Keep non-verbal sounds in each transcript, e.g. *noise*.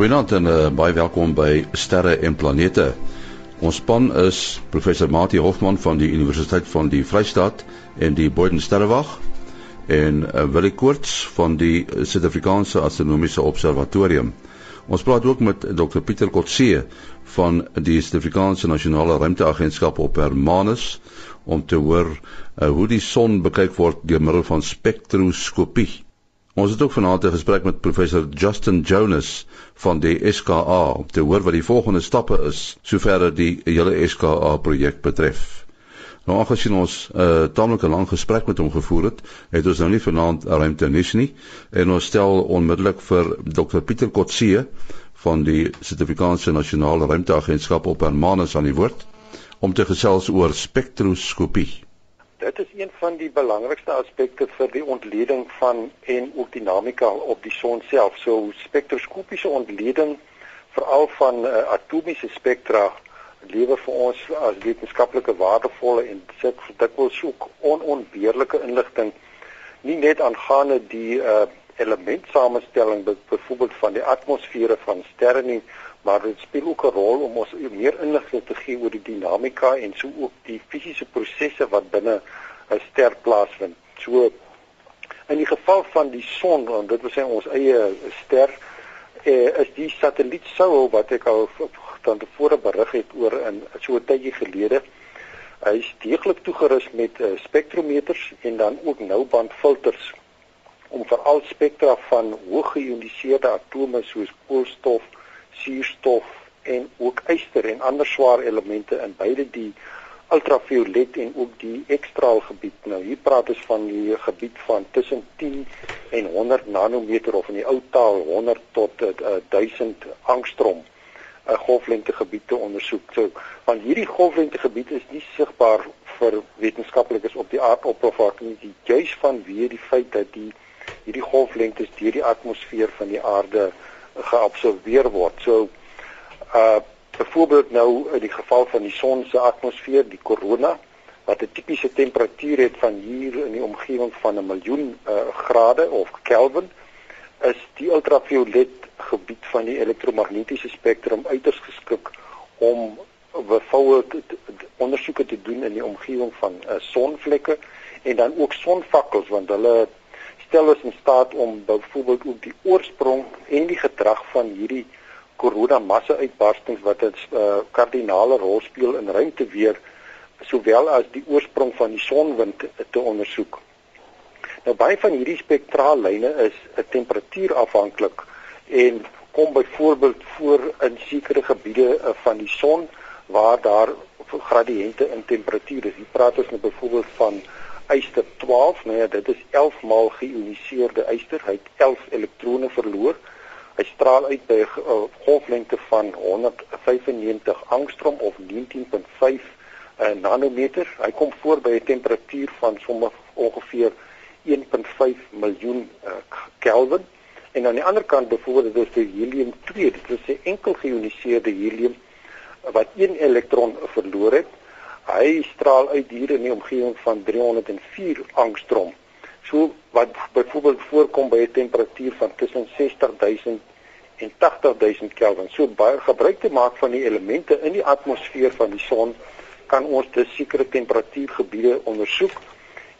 Goeienaand en uh, baie welkom by Sterre en Planete. Ons span is professor Mati Hofman van die Universiteit van die Vrystaat en die Boden Sterrewag en uh, Willie Koorts van die Suid-Afrikaanse Astronomiese Observatorium. Ons praat ook met Dr Pieter Kotse van die Suid-Afrikaanse Nasionale Ruimteagentskap op Hermanus om te hoor uh, hoe die son bekyk word deur middel van spektroskopie. Ons het ook vanaand 'n gesprek met professor Justin Jonas van die SKA om te hoor wat die volgende stappe is sover die hele SKA projek betref. Nou aangesien ons 'n uh, tamelike lang gesprek met hom gevoer het, het ons nou nie vanaand ruimte nis nie en ons stel onmiddellik vir Dr Pieter Kotse van die Suid-Afrikaanse Nasionale Ruimteagentskap op Hermanus aan die woord om te gesels oor spektroskopie. Dit is een van die belangrikste aspekte vir die ontleding van en ook dinamika op die son self. So spektroskopiese ontleding veral van uh, atomiese spektra lewer vir ons as wetenskaplike waardevolle en sit dikwels ook onontbeerlike inligting nie net aangaande die uh, elementsamestelling byvoorbeeld van die atmosfere van sterre nie, maar dit speel ook 'n rol om ons meer inligting te gee oor die dinamika en so ook die fisiese prosesse wat binne 'n ster plaasvind. So in die geval van die son, want dit was ons eie ster, eh, is die satelliet Soho wat ek al van tevore berig het oor in so 'n tydjie gelede. Hy is deeglik toegerus met uh, spektrometers en dan ook noubandfilters om veral spektra van hoog geïoniseerde atome soos koolstof, suurstof en ook yster en ander swaar elemente in beide die ultraviolet en ook die ekstraal gebied. Nou hier praat ons van die gebied van tussen 10 en 100 nanometer of in die ou taal 100 tot uh, eh, 1000 angstrom 'n uh, eh, golflengte gebied te ondersoek. So van hierdie golflengte gebied is nie sigbaar vir wetenskaplikes op die aardoppervlakte nie, juis vanweë die feit dat die hierdie golflengtes deur die atmosfeer van die aarde geabsorbeer word. So uh byvoorbeeld nou in die geval van die son se atmosfeer, die korona wat 'n tipiese temperatuur het van hier in die omgewing van 'n miljoen uh grade of Kelvin, is die ultraviolet gebied van die elektromagnetiese spektrum uiters geskik om byvoorbeeld ondersoeke te doen in die omgewing van uh, sonvlekke en dan ook sonvakkels want hulle stel ons in staat om byvoorbeeld ook die oorsprong en die gedrag van hierdie korona massa uitbarstings wat 'n uh, kardinale rol speel in ruimte weer sowel as die oorsprong van die sonwind te ondersoek. Nou baie van hierdie spektraallyne is 'n temperatuurafhanklik en kom byvoorbeeld voor in sekere gebiede uh, van die son waar daar gradiënte in temperatuur is. Hier praat ons nou byvoorbeeld van yster 12, nou ja, dit is 11 maal geïoniseerde yster. Hy het 11 elektrone verloor. Hy straal uit by 'n uh, golflengte van 195 angstrom of 19.5 uh, nanometer. Hy kom voor by 'n temperatuur van sommer ongeveer 1.5 miljoen uh, Kelvin. En aan die ander kant byvoorbeeld is die helium 2, dit is 'n enkel geïoniseerde helium wat een elektron verloor het hy straal uit hier in die omgewing van 304 angstrom. So wat byvoorbeeld voorkom by 'n temperatuur van tussen 60000 en 80000 Kelvin. So baie gebruik te maak van die elemente in die atmosfeer van die son kan ons dus sekere temperatuurgebiede ondersoek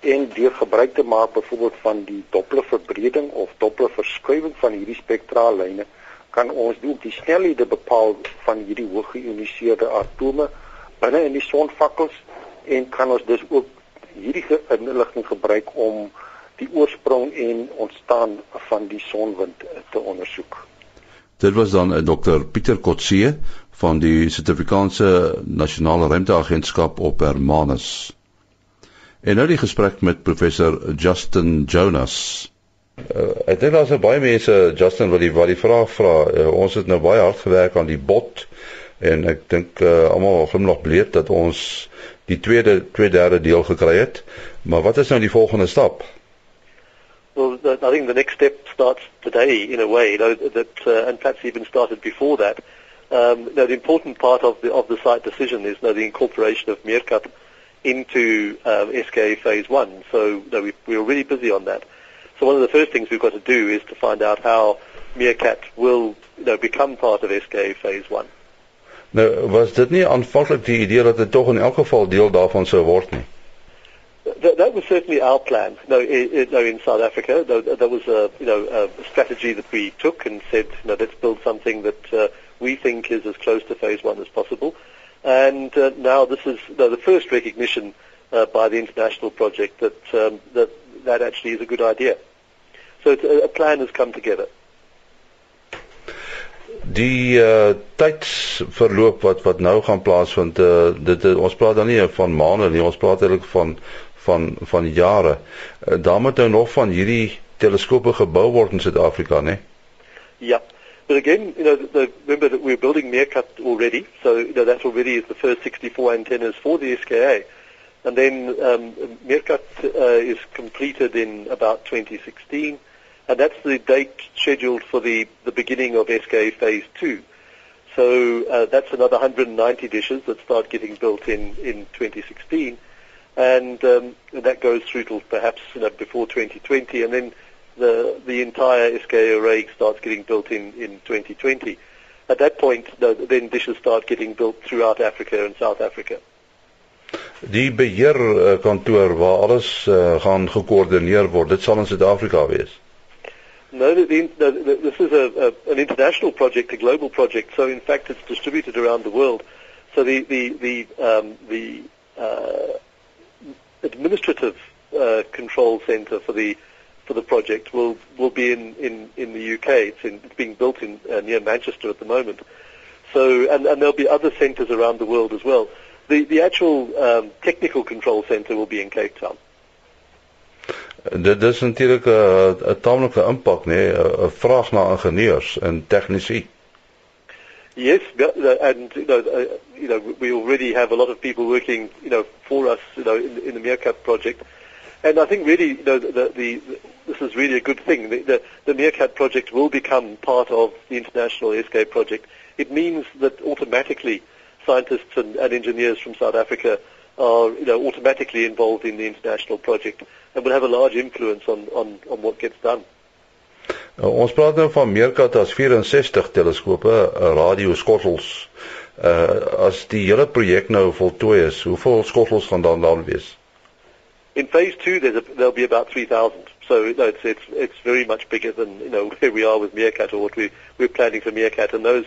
en deur gebruik te maak byvoorbeeld van die Dopplerverbreding of Dopplerverskuiwing van hierdie spektraallyne kan ons ook die snelhede bepaal van hierdie hoog geïoniseerde atome binne in die sonvakkels en kan ons dus ook hierdie inligting gebruik om die oorsprong en ontstaan van die sonwind te ondersoek. Dit was dan eh, Dr Pieter Kotse van die Suid-Afrikaanse Nasionale Ruimteagentskap op Hermanus. En nou die gesprek met professor Justin Jonas. Uh, ek dink daar's baie mense Justin wat die wat die vraag vra. Uh, ons het nou baie hard gewerk aan die bot en ek dink uh, almal glimlag bleek dat ons die tweede twee derde deel gekry het. Maar wat is nou die volgende stap? Well, I think the next step starts today in a way, you know, that uh, and perhaps even started before that. Um, now the important part of the of the site decision is now the incorporation of Meerkat into um, SKA phase one. So you know, we, we're really busy on that. So one of the first things we've got to do is to find out how Meerkat will you know, become part of SKA Phase 1. Nou was dit nie aanvanklik die idee dat dit tog in elk geval deel daarvan sou word nie. That, that was certainly our plan. No, no, in South Africa, that was a you know a strategy that we took and said, you know, let's build something that uh, we think is as close to phase one as possible. And uh, now this is no, the first recognition uh, by the international project that um, that that actually is a good idea. So a, a plan has come together. Die uh tydsverloop wat wat nou gaan plaasvind uh, dit uh, ons praat dan nie van maande nie ons praat eintlik van van van jare. Uh, daar moet nou nog van hierdie teleskope gebou word in Suid-Afrika nê ja. But again you know the, remember that we're building Meerkat already so you know that already is the first 64 antennas for the SKA and then um Meerkat uh, is completed in about 2016 and that's the date scheduled for the, the beginning of SK Phase 2. So uh, that's another 190 dishes that start getting built in, in 2016, and, um, and that goes through till perhaps you know, before 2020, and then the, the entire SK array starts getting built in, in 2020. At that point, the, then dishes start getting built throughout Africa and South Africa. Die beheerkantoor waar alles uh, gaan gekoördineer word, dit sal in Suid-Afrika wees. No, the, the, the, this is a, a, an international project, a global project. So in fact, it's distributed around the world. So the the the, um, the uh, administrative uh, control centre for the for the project will will be in, in, in the UK. It's, in, it's being built in uh, near Manchester at the moment. So and, and there'll be other centres around the world as well. The the actual um, technical control centre will be in Cape Town. Dit is natuurlik 'n 'n tamelike impak nê 'n vraag na ingenieurs en tegnici Yes, and you know, uh, you know, we already have a lot of people working, you know, for us, you know, in, in the Meerkat project, and I think really, you know, the, the this is really a good thing. The, the, the Meerkat project will become part of the international Escape project. It means that automatically, scientists and, and engineers from South Africa are, you know, automatically involved in the international project and will have a large influence on on on what gets done. Uh, ons praat nou van meerkat as 64 teleskope, uh, radioskottels. Uh as die hele projek nou voltooi is, hoeveel skottels gaan dan dan wees? In phase 2 there's a, there'll be about 3000. So you know, it's it's it's very much bigger than, you know, *laughs* where we are with Meerkat or what we we're planning for Meerkat and those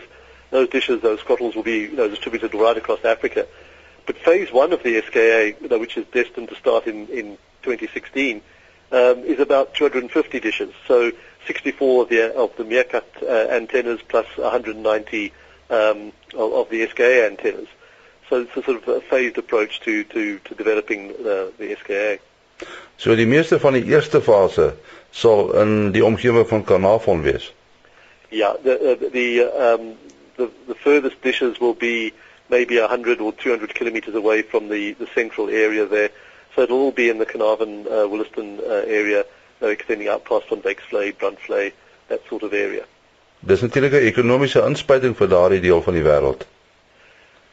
those dishes, those skottels will be, you know, distributed right across Africa. But phase 1 of the SKA, you know, which is destined to start in in 2016 um, is about 250 dishes. So 64 of the, of the Meerkat uh, antennas plus 190 um, of, of, the SKA antennas. So it's a sort of a phased approach to, to, to developing the, the SKA. So die meeste van die eerste fase sal in die omgewing van Carnarvon wees. Yeah, the uh, the, um, the the furthest dishes will be maybe 100 or 200 kilometers away from the the central area there. So it'll all be in the Carnarvon, uh, Williston uh, area, uh, extending out past Wyksvlei, Brandvlei, that sort of area. Dis natuurlik 'n ekonomiese inspuiting vir daardie deel van die wêreld.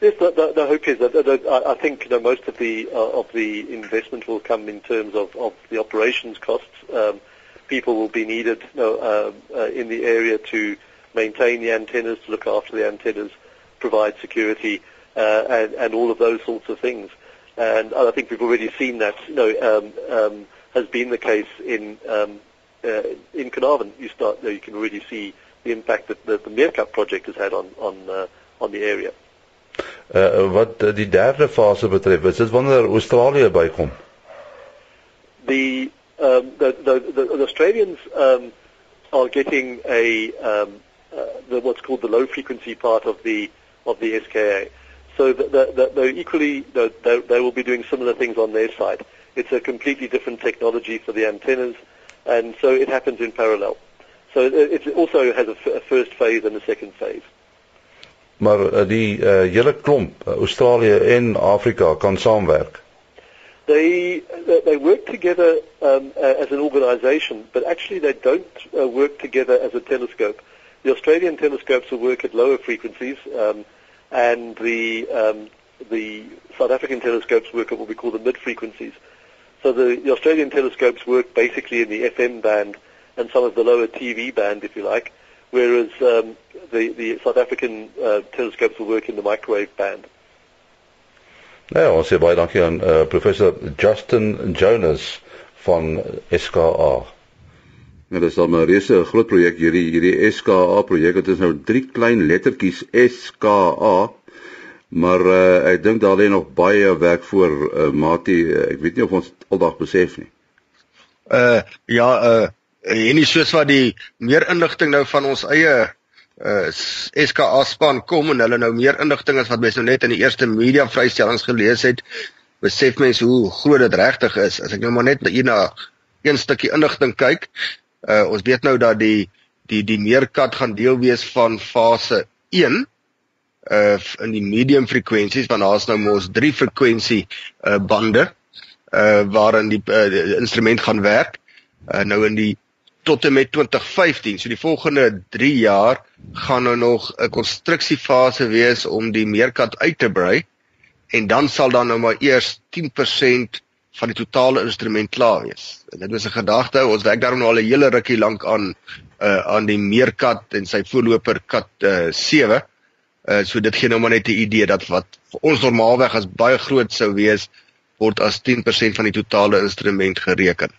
Yes, the, the, the hope is that, that, that I think you know, most of the uh, of the investment will come in terms of, of the operations costs. Um, people will be needed you know, uh, uh, in the area to maintain the antennas, to look after the antennas, provide security, uh, and, and all of those sorts of things. and I think we've already seen that. You know, um, um, has been the case in um, uh, in Carnarvon. You start, you, know, you can already see the impact that the, the Meerkat project has had on on uh, on the area. Uh, wat die derde fase betref, is dit wanneer Australië bykom? The, um, the, the, the, the Australians um, are getting a um, uh, the, what's called the low frequency part of the of the SKA. So they're equally, they they will be doing similar things on their side. It's a completely different technology for the antennas, and so it happens in parallel. So it also has a first phase and a second phase. Maar uh, die uh, hele klomp uh, Australië en Afrika kan saamwerk. They they work together um, as an organization, but actually they don't uh, work together as a telescope. The Australian telescopes will work at lower frequencies. Um, and the um, the South African telescopes work at what we call the mid frequencies. So the, the Australian telescopes work basically in the FM band and some of the lower TV band, if you like, whereas um, the, the South African uh, telescopes will work in the microwave band. Nou, ons sê baie dankie aan uh, professor Justin Jonas van SKA. Ja, dit is al 'n reuse groot projek hierdie hierdie SKA projek. Dit is nou drie klein lettertjies SKA. Maar uh, ek dink daar lê nog baie werk voor uh, Mati. Uh, ek weet nie of ons aldag besef nie. Uh ja, uh en nie soos wat die meer inligting nou van ons eie uh SKA span kom en hulle nou meer inligting as wat mense nou net in die eerste media vrystellings gelees het, besef mense hoe groot dit regtig is. As ek nou maar net hier na een stukkie inligting kyk, uh ons weet nou dat die die die meerkat gaan deel wees van fase 1 uh in die medium frekwensies want daar's nou mos drie frekwensie uh bande uh waarin die, uh, die instrument gaan werk. Uh nou in die tot en met 2015, so die volgende 3 jaar gaan nou nog 'n konstruksiefase wees om die meerkat uit te brei en dan sal dan nou maar eers 10% van die totale instrument klaar wees. En dit is 'n gedagte, ons werk daarom nou al 'n hele rukkie lank aan uh aan die meerkat en sy voorloper kat uh 7 Uh so dit gee nou maar net 'n idee dat wat vir ons normaalweg as baie groot sou wees word as 10% van die totale instrument gereken.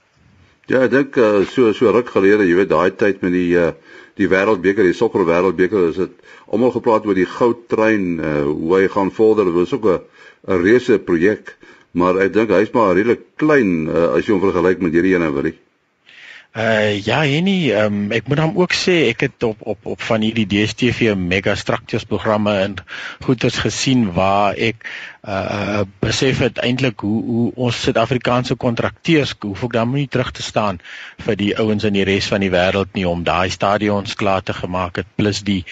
Ja, ek dink uh, so so ruk gelede, jy weet daai tyd met die uh die wêreldbeker, die sokker wêreldbeker, is dit almal gepraat oor die goudtrein, uh hoe hy gaan vorder. Was ook 'n 'n reuse projek, maar ek dink hy's maar redelik klein uh, as jy hom vergelyk met hierdie ene wat hy Uh ja, Henny, um, ek moet dan ook sê ek het op op op van hierdie DStv mega structures programme en goeders gesien waar ek uh besef het eintlik hoe hoe ons Suid-Afrikaanse kontrakteurs hoef ook dan nie terug te staan vir die ouens in die res van die wêreld nie om daai stadions klaar te gemaak het plus die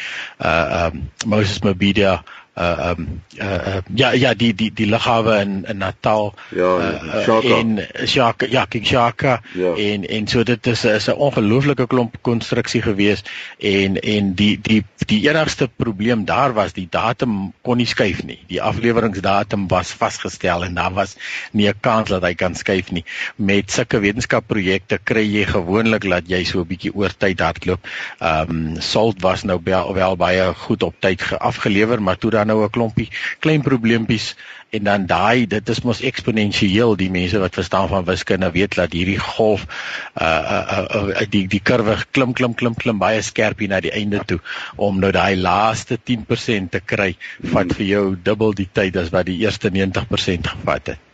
uh um Moses Mabida uh um uh, uh ja ja die die die lughawe in in Natal ja uh, Shaka. en Shaka ja King Shaka. Ja. en en so dit is is 'n ongelooflike klomp konstruksie gewees en en die die die enigste probleem daar was die datum kon nie skuif nie. Die afleweringsdatum was vasgestel en daar was nie 'n kans dat hy kan skuif nie. Met sulke wetenskapprojekte kry jy gewoonlik dat jy so 'n bietjie oor tyd hardloop. Um Salt was nou wel, wel baie goed op tyd afgelewer maar toe dan nou 'n klompie klein probleempies en dan daai dit is mos eksponensieel die mense wat verstaan van wiskunde weet dat hierdie golf uh uh, uh, uh die die kurwe klim klim klim klim baie skerp hier na die einde toe om nou daai laaste 10% te kry vat vir jou dubbel die tyd as wat die eerste 90% gevat het.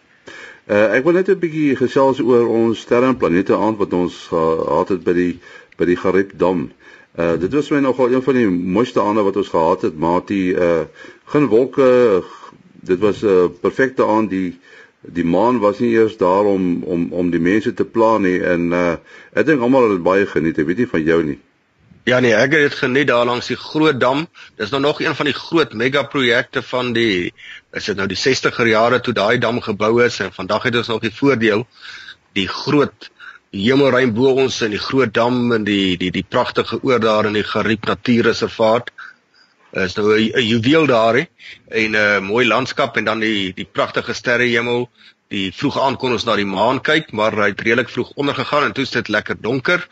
Uh ek wil net 'n bietjie gesels oor ons sterre en planete aand wat ons gehad het by die by die Garib Dam. Uh dit was my nogal een van die mooiste aande wat ons gehad het, maatie. Uh geen wolke. Dit was 'n uh, perfekte aand. Die die maan was nie eers daar om om om die mense te pla nie en uh ek dink almal het dit baie geniet. Ek weet nie van jou nie. Ja nee, ek het dit geniet daar langs die groot dam. Dis nou nog een van die groot mega projekte van die is dit nou die 60er jare toe daai dam gebou is en vandag het ons nog die voordeel die groot hemelruim bo ons en die groot dam en die die die pragtige oor daar in die Gariep Natuurreservaat. Is nou 'n juweel daar hè en 'n uh, mooi landskap en dan die die pragtige sterrehemel. Die vroeg aand kon ons na die maan kyk maar hy het redelik vroeg ondergegaan en toe is dit lekker donker.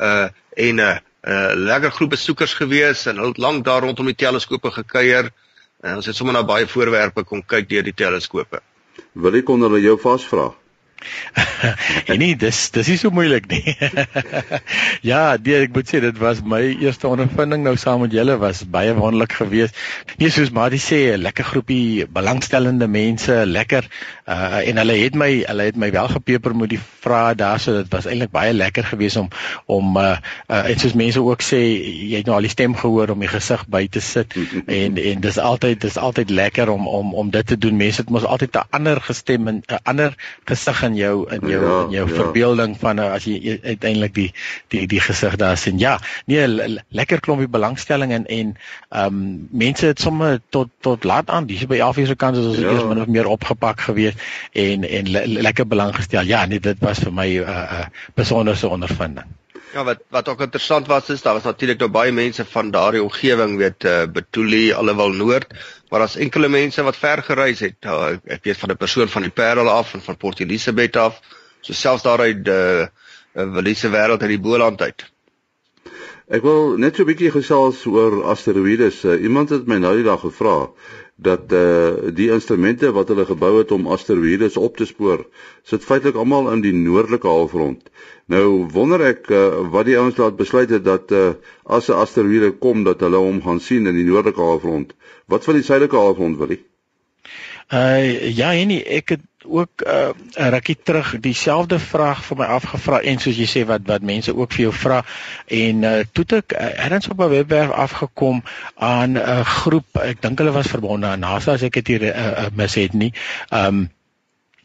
Uh en 'n uh, uh, lekker groep besoekers gewees en hulle het lank daar rondom die teleskope gekuier. En ons het sommer na baie voorwerpe kom kyk deur die teleskope. Wil ek hulle jou vasvra *laughs* en nee, dis dis is so moeilik nie. *laughs* ja, die, ek moet sê dit was my eerste ondervinding nou saam met julle was baie wonderlik geweest. Nee, soos Marie sê, 'n lekker groepie belangstellende mense, lekker uh en hulle het my hulle het my wel gepeper met die vrae daar so dit was eintlik baie lekker geweest om om uh, uh en soos mense ook sê, jy het nou al die stem gehoor om die gesig by te sit *laughs* en en dis altyd dis altyd lekker om om om dit te doen. Mense het mos altyd 'n ander gestem en 'n ander gesig in jou in jou ja, in jou ja. verbeelding van uh, as jy uiteindelik die die die gesig daar sien. Ja, nee, lekker klompie belangstelling en en ehm um, mense het sommer tot tot laat aan dis by 11 uur se kant as ons ja. eers min of meer opgepak gewees en en le, lekker belang gestel. Ja, nee, dit was vir my 'n uh, uh, besonderse ondervinding. Ja, wat wat ook interessant was is daar was natuurlik nou baie mense van daardie omgewing weet uh, Betuli, alhoewel Noord, maar daar's enkele mense wat ver gereis het. Uh, ek weet van 'n persoon van die Parel af en van Port Elizabeth af, so selfs daar uit die uh, Walise wêreld uit die Boland uit. Ek wil net so 'n bietjie gesels oor asteroïdes. Uh, iemand het my nou die dag gevra dat eh uh, die instrumente wat hulle gebou het om asteroïdes op te spoor, sit feitelik almal in die noordelike halfrond. Nou wonder ek uh, wat die ouens laat besluit het dat eh uh, as 'n asteroïde kom dat hulle hom gaan sien in die noordelike halfrond. Wat van die suidelike halfrond wil hy? Uh ja, nee, ek het ook uh, 'n uh, rukkie terug dieselfde vraag vir my afgevra en soos jy sê wat wat mense ook vir jou vra en uh, toe ek uh, ergens op 'n webwerf afgekom aan 'n uh, groep ek dink hulle was verbonde aan NASA as ek dit uh, uh, mis het nie um,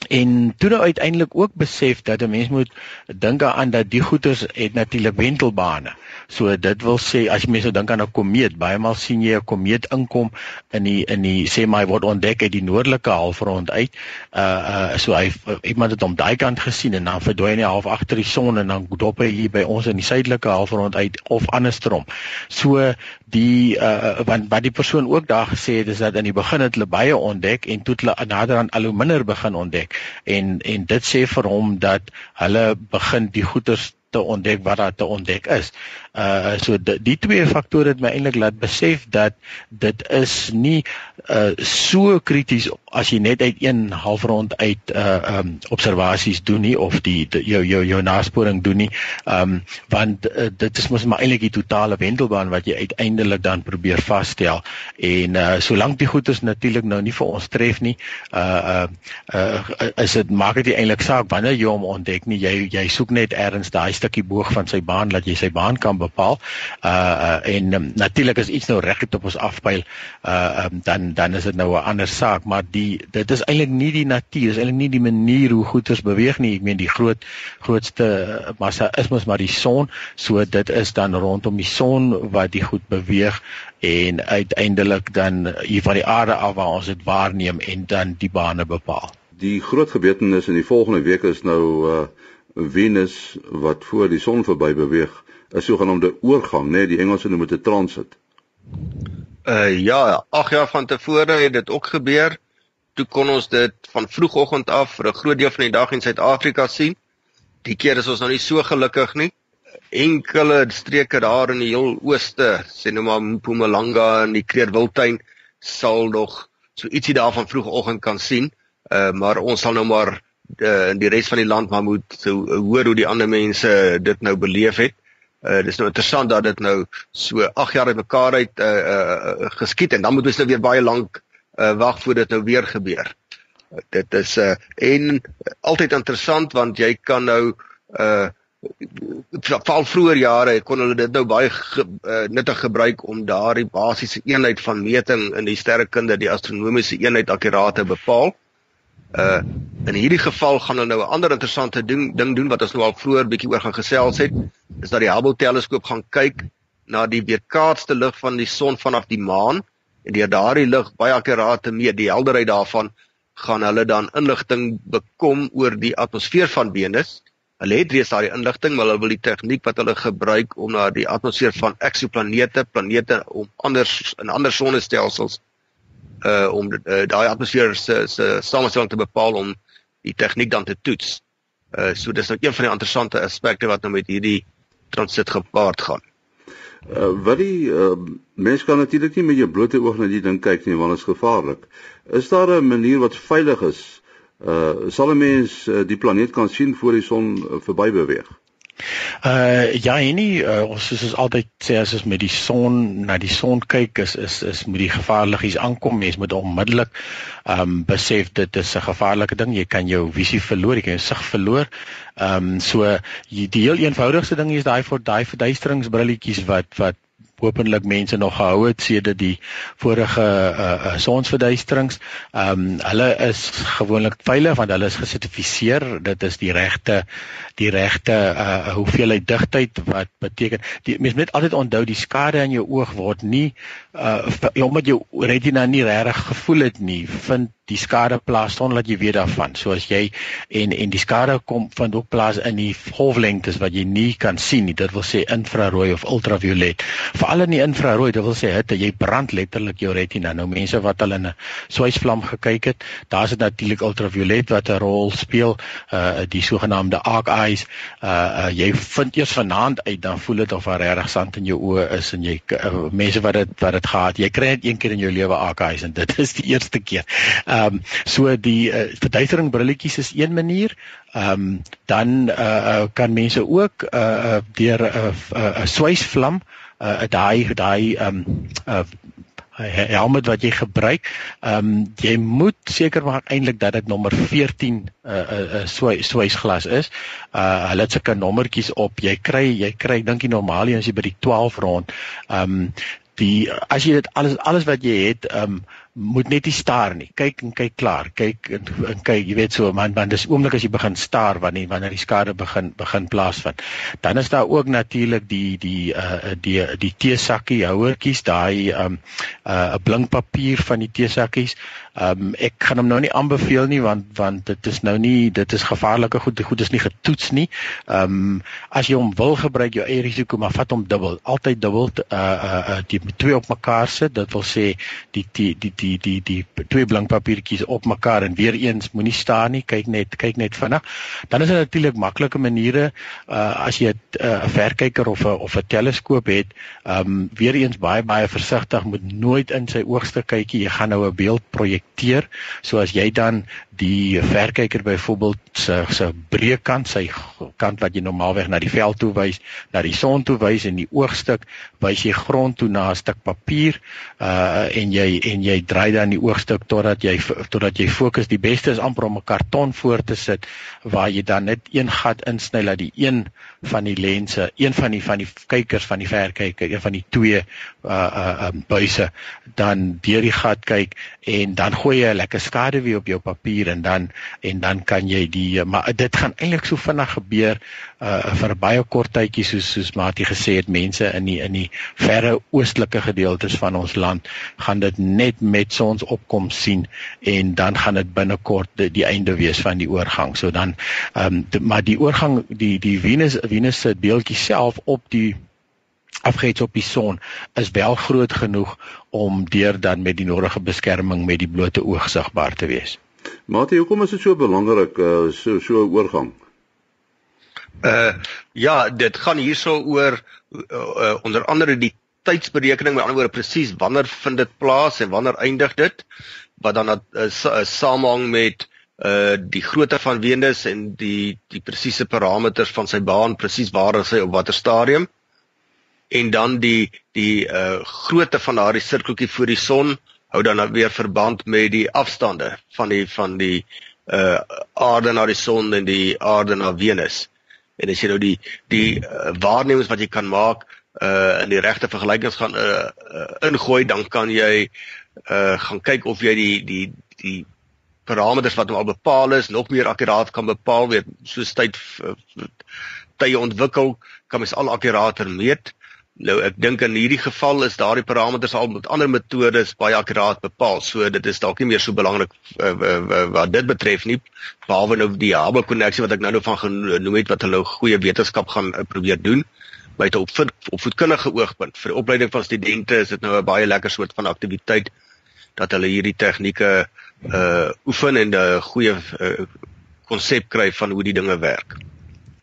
en toe nou uiteindelik ook besef dat 'n mens moet dink aan dat die goeters het natuurlik wentelbane So dit wil sê as jy mense dink aan 'n komeet, baie maal sien jy 'n komeet inkom in die in die sê maar hy word ontdek uit die noordelike halfrond uit. Uh uh so hy iemand het hom daai kant gesien en dan verdwyn hy half agter die son en dan dop hy hier by ons in die suidelike halfrond uit of andersom. So die uh wat wat die persoon ook daar gesê het is dat in die begin het hulle baie ontdek en toe hulle nader aan al hoe minder begin ontdek en en dit sê vir hom dat hulle begin die goeters te ontdek wat daar te ontdek is. Uh so die, die twee faktore het my eintlik laat besef dat dit is nie uh so krities as jy net uit een halfrond uit uh um observasies doen nie of die, die jou jou jou nasporing doen nie. Um want uh, dit is mos maar eintlik die totale wentelbaan wat jy uiteindelik dan probeer vasstel en uh solank die goeders natuurlik nou nie vir ons tref nie, uh uh, uh is dit maak dit eintlik saak wanneer jy hom ontdek nie. Jy jy soek net ergens daai stukkie boog van sy baan dat jy sy baan kan bepaal. Uh, uh en um, natuurlik as iets nou reg op ons afpyl, uh um, dan dan is dit nou 'n ander saak, maar die dit is eintlik nie die natuur, is eintlik nie die manier hoe goeders beweeg nie. Ek meen die groot grootste massa is mos maar die son, so dit is dan rondom die son wat die goed beweeg en uiteindelik dan hier van die aarde af waar ons dit waarneem en dan die bane bepaal. Die groot gebeurtenis in die volgende week is nou uh Venus wat voor die son verby beweeg 'n sogenaamde oorgang, né, nee, die Engelse noem dit 'n transit. Uh ja, 8 jaar van tevore het dit ook gebeur. Toe kon ons dit van vroegoggend af vir 'n groot deel van die dag in Suid-Afrika sien. Die keer is ons nou nie so gelukkig nie. Enkele streke daar in die heel ooste, sê nou maar Mpumalanga en die Kreerwiltuin sal nog so ietsie daarvan vroegoggend kan sien. Uh maar ons sal nou maar uh, in die res van die land maar moet so, uh, hoor hoe die ander mense dit nou beleef het. Uh dis nou interessant dat dit nou so 8 jaar uitmekaar uit uh, uh, geskied en dan moet ons nou weer baie lank uh wag voor dit nou weer gebeur. Dit is uh en altyd interessant want jy kan nou uh val vroeër jare kon hulle dit nou baie ge, uh, nuttig gebruik om daardie basiese eenheid van meting in die sterrekunde die astronomiese eenheid akkuraat te bepaal. Uh in hierdie geval gaan hulle nou 'n ander interessante ding ding doen wat ons nou al vroeër bietjie oor gaan gesels het, is dat die Hubble teleskoop gaan kyk na die weerkaatste lig van die son vanaf die maan en deur daardie lig baie akkuraat te meet die helderheid daarvan gaan hulle dan inligting bekom oor die atmosfeer van Venus. Hulle het reeds daardie inligting, maar hulle wil die tegniek wat hulle gebruik om na die atmosfeer van eksoplanete, planete om anders in ander sonnestelsels uh om uh, daai atmosfeer se se samestelling te bepaal om die tegniek dan te toets. Uh so dis nou een van die interessante aspekte wat nou met hierdie transit gepaard gaan. Uh wat die uh mens kan natuurlik nie met jou blote oog na die ding kyk nie want dit is gevaarlik. Is daar 'n manier wat veilig is? Uh sal 'n mens uh, die planeet kan sien voor die son uh, verby beweeg? Uh ja, nie uh, ons soos ons altyd sê as ons met die son na die son kyk is is is moet die gevaarligies aankom. Mens moet onmiddellik um besef dit is 'n gevaarlike ding. Jy kan jou visie verloor, jy kan jou sig verloor. Um so die heel eenvoudigste ding is daai vir daai verduisteringsbrilletjies wat wat hopelik mense nog gehou het sedert die vorige uh, uh, sonsverduisterings. Ehm um, hulle is gewoonlik veilig want hulle is gesertifiseer. Dit is die regte die regte uh, hoeveelheid digtheid wat beteken die mens moet altyd onthou die skade aan jou oog word nie uh omdat jou retina nie regtig gevoel het nie vind die skade plaas sonder dat jy weet daarvan. So as jy en en die skade kom van ook plaas in die golflengtes wat jy nie kan sien nie. Dit wil sê infrarooi of ultraviolet. Veral in die infrarooi, dit wil sê hitte, jy brand letterlik jou retina. Nou mense wat al in 'n swysvlam gekyk het, daar's dit natuurlik ultraviolet wat 'n rol speel, uh die sogenaamde arc eyes. Uh, uh jy vind eers vanaand uit dan voel dit of daar regtig sand in jou oë is en jy uh, mense wat dit wat dit gehad, jy kry dit een keer in jou lewe arc eyes en dit is die eerste keer. Ehm um, so die uh, verduistering brilletjies is een manier. Ehm um, dan uh, kan mense ook uh, deur 'n uh, uh, uh, swysvlam uh, daai daai ehm um, uh, helm wat jy gebruik. Ehm um, jy moet seker maak eintlik dat dit nommer 14 'n uh, uh, uh, swys swysglas is. Uh hulle het sulke nommertjies op. Jy kry jy kry dink jy normaal as jy by die 12 rond. Ehm um, die as jy dit alles alles wat jy het ehm um, moet net nie staar nie. Kyk en kyk klaar. Kyk en, en kyk, jy weet so man, man dis oomblik as jy begin staar wanneer wanneer die skade begin begin plaasvind. Dan is daar ook natuurlik die die uh die die teesakkie houertjies, daai um uh 'n blink papier van die teesakkies. Um ek gaan hom nou nie aanbeveel nie want want dit is nou nie dit is gevaarlike goed, goed is nie getoets nie. Um as jy hom wil gebruik jou eie risiko, maar vat hom dubbel. Altyd dubbel uh uh, uh die twee op mekaar sit. Dit wil sê die die die die die die twee blankpapiertjies op mekaar en weer eens moenie staan nie kyk net kyk net vinnig dan is dit natuurlik maklike maniere uh, as jy 'n uh, verkyker of 'n of 'n teleskoop het um, weer eens baie baie versigtig moet nooit in sy oogste kykie jy gaan nou 'n beeld projekteer so as jy dan die verkyker byvoorbeeld se se breekant sy kant wat jy normaalweg na die veld toe wys na die son toe wys en die oogstuk wys jy grond toe na 'n stuk papier uh en jy en jy draai dan die oogstuk totdat jy totdat jy fokus die beste is amper om 'n karton voor te sit waar jy dan net een gat insny dat die een van die lense een van die van die kykers van die verkyker een van die twee uh uh um, buise dan deur die gat kyk en dan gooi jy 'n lekker skaduwee op jou papier en dan en dan kan jy die maar dit gaan eintlik so vinnig gebeur uh vir baie kort tydjie soos soos Mati gesê het mense in die in die verre oostelike gedeeltes van ons land gaan dit net met sonsopkom sien en dan gaan dit binnekort die, die einde wees van die oorgang. So dan ehm um, maar die oorgang die die Venus Venus se deeltjie self op die afgehets op die son is wel groot genoeg om deur dan met die nodige beskerming met die blote oog sigbaar te wees. Mate, hoekom is dit so belangrik uh, so so 'n oorgang? Uh ja, dit gaan hierso oor uh, uh, onder andere die tydsberekening, met ander woorde presies wanneer vind dit plaas en wanneer eindig dit wat dan 'n uh, uh, samehang met uh die grootte van Venus en die die presiese parameters van sy baan, presies waar hy op watter stadium? En dan die die uh grootte van daardie sirkeltjie voor die son hou dan weer verband met die afstande van die van die uh aarde na die son en die aarde na Venus. En as jy nou die die uh, waarnemings wat jy kan maak uh in die regte vergelykings gaan uh, uh ingooi, dan kan jy uh gaan kyk of jy die die die parameters wat nou al bepaal is nog meer akkuraat kan bepaal, weet soos tyd tye ontwikkel, kan mens al akkurater meet. Nou ek dink in hierdie geval is daardie parameters al met ander metodes baie akkuraat bepaal. So dit is dalk nie meer so belangrik uh, wat dit betref nie. Behalwe nou die Hubble koneksie wat ek nou nou van genoem het wat hulle goeie wetenskap gaan uh, probeer doen by 'n opvoed, opvoedkundige oogpunt. Vir die opleiding van studente is dit nou 'n baie lekker soort van aktiwiteit dat hulle hierdie tegnieke uh oefen en 'n goeie konsep uh, kry van hoe die dinge werk.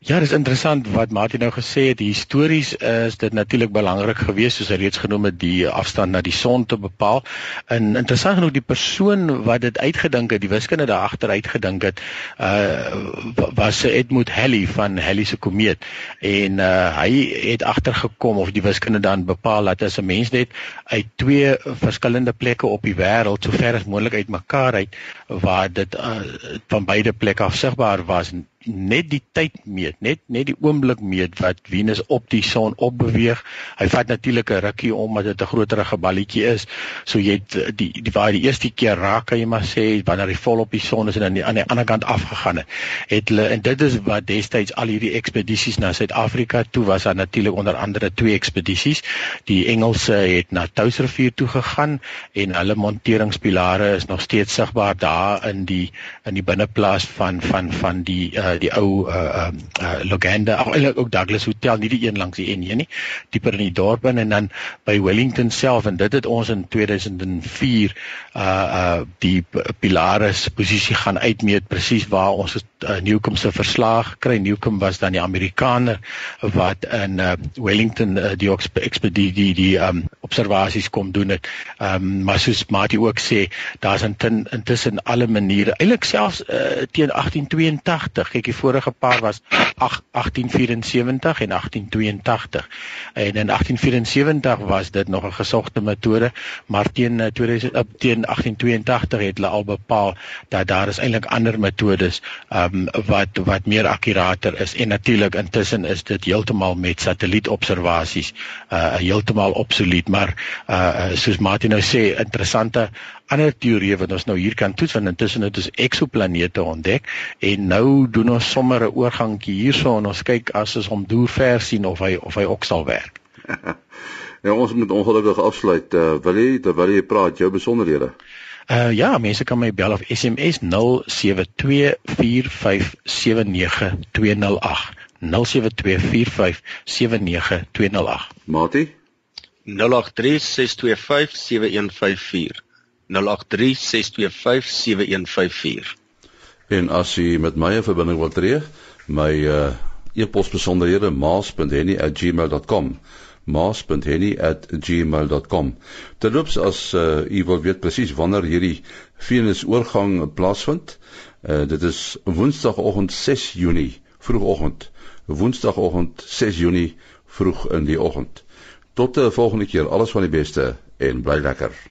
Ja, dis interessant wat Martin nou gesê het. Histories is dit natuurlik belangrik geweest soos hy reeds genoem het die afstand na die son te bepaal. En interessant genoeg die persoon wat dit uitgedink het, die wiskunde daar agter uitgedink het, uh was Edmund Halley van Halley se komeet. En uh hy het agtergekom of die wiskunde dan bepaal dat as 'n mens net uit twee verskillende plekke op die wêreld so ver as moontlik uitmekaar uit waar dit uh, van beide plekke afsigbaar was net die tyd meet, net net die oomblik meet wat Venus op die son opbeweeg. Hy vat natuurlik 'n rukkie omdat dit 'n groter geballetjie is. So jy het die die waar die eerste keer raak kan jy maar sê wanneer hy vol op die son is en aan die aan die ander kant afgegaan het. Het hulle en dit is wat destyds al hierdie ekspedisies na Suid-Afrika toe was, daar natuurlik onder andere twee ekspedisies. Die Engelse het na Touwsrivier toe gegaan en hulle monteringspilare is nog steeds sigbaar daar in die in die binneplaas van van van die uh, die ou uh uh, uh Loganda ag eintlik ook Douglas Hotel nie die een langs die N1 nie dieper in die dorp in en dan by Wellington self en dit het ons in 2004 uh uh die pilare se posisie gaan uitmeet presies waar ons uh, Newcomb se verslag kry Newcomb was dan die Amerikaner wat in uh, Wellington uh, die ekspedisie die die um observasies kom doen het. Um maar soos Mati ook sê daar's intussen alle maniere eintlik selfs uh, teen 1882 kyk die vorige paar was 1874 en 1882 en in 1874 was dit nog 'n gesogte metode maar teen 2000 uh, teen 1882 het hulle al bepaal dat daar is eintlik ander metodes um, wat wat meer akkurater is. En natuurlik intussen is dit heeltemal met satellietobservasies uh heeltemal obsolet. Maar uh soos Martin nou sê interessante ander teorieë wat ons nou hier kan toets want intussen het ons eksoplanete ontdek en nou doen ons sommer 'n oorgangkie hierso en ons kyk as ons hom deur ver sien of hy of hy ook sal werk. *laughs* ja, ons moet ongelukkig afsluit. Uh, wil jy terwyl jy praat jou besonderhede? Uh ja, mense kan my bel of SMS 0724579208. 0724579208. Mati 0836257154 0836257154 En as jy met my 'n verbinding wil tree, my uh e-pos besonderhede maas.henny@gmail.com maas.henny@gmail.com. Terloops as uh u wil weet presies wanneer hierdie Venus oorgang plaasvind, uh dit is Woensdagoggend 6 Junie, vroegoggend. Woensdagoggend 6 Junie vroeg in die oggend. Tot 'n volgende keer, alles van die beste en bly lekker.